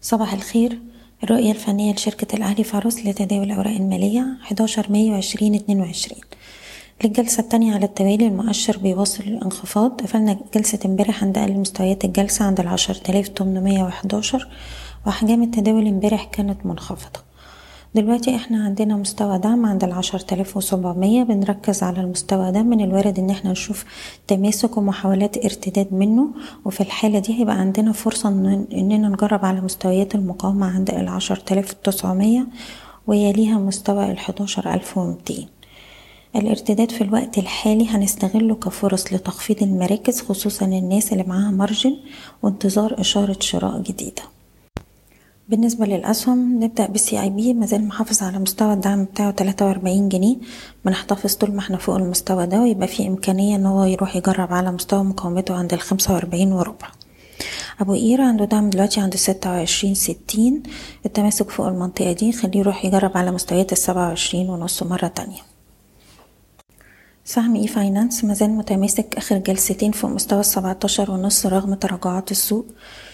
صباح الخير. الرؤية الفنية لشركة الأهلي فاروس لتداول الأوراق المالية 11 مايو 2022 للجلسة التانية على التوالي المؤشر بيواصل الانخفاض. قفلنا جلسة امبارح عند أقل مستويات الجلسة عند العشرة آلاف وأحجام التداول امبارح كانت منخفضة. دلوقتي إحنا عندنا مستوى دعم عند العشر تلاف وسبعمية بنركز على المستوى ده من الوارد ان إحنا نشوف تماسك ومحاولات ارتداد منه وفي الحالة دي هيبقى عندنا فرصة إننا نجرب على مستويات المقاومة عند العشر تلاف وتسعمية ويليها مستوى الحداشر ألف ومتين الارتداد في الوقت الحالي هنستغله كفرص لتخفيض المراكز خصوصا الناس اللي معاها مارجن وانتظار إشارة شراء جديدة. بالنسبة للأسهم نبدأ بالسي آي بي مازال محافظ على مستوى الدعم بتاعه تلاتة وأربعين جنيه. بنحتفظ طول ما إحنا فوق المستوى ده ويبقى في إمكانية إن هو يروح يجرب على مستوى مقاومته عند الخمسة وأربعين وربع. أبو قير عنده دعم دلوقتي عند ستة وعشرين ستين. التماسك فوق المنطقة دي خليه يروح يجرب على مستويات السبعة وعشرين ونص مرة تانية. سهم e-finance مازال متماسك آخر جلستين فوق مستوى السبعتاشر ونص رغم تراجعات السوق.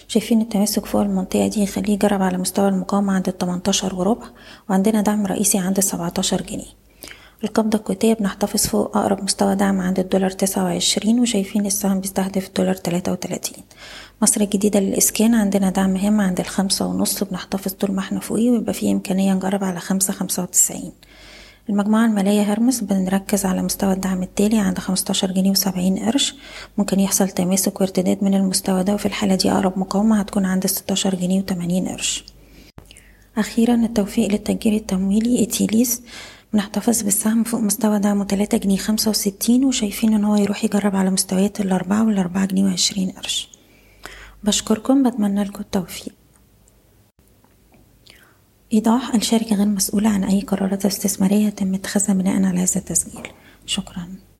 شايفين التماسك فوق المنطقة دي يخليه يجرب على مستوى المقاومة عند التمنتاشر وربع وعندنا دعم رئيسي عند السبعتاشر جنيه. القبضة الكويتية بنحتفظ فوق أقرب مستوى دعم عند الدولار تسعة وعشرين وشايفين السهم بيستهدف الدولار تلاتة وتلاتين. مصر الجديدة للإسكان عندنا دعم هام عند الخمسة ونص بنحتفظ طول ما إحنا فوقيه ويبقى فيه إمكانية نجرب على خمسة خمسة وتسعين. المجموعة المالية هرمس بنركز على مستوى الدعم التالي عند خمستاشر جنيه وسبعين قرش. ممكن يحصل تماسك وارتداد من المستوى ده وفي الحالة دي أقرب مقاومة هتكون عند ستاشر جنيه وتمانين قرش. أخيرا التوفيق للتأجير التمويلي إتيليس. بنحتفظ بالسهم فوق مستوى دعمه تلاتة جنيه خمسة وستين وشايفين إن هو يروح يجرب على مستويات الأربعة والأربعة جنيه وعشرين قرش. بشكركم بتمنى لكم التوفيق. إيضاح الشركة غير مسؤولة عن أي قرارات استثمارية يتم اتخاذها بناء على هذا التسجيل. شكرا.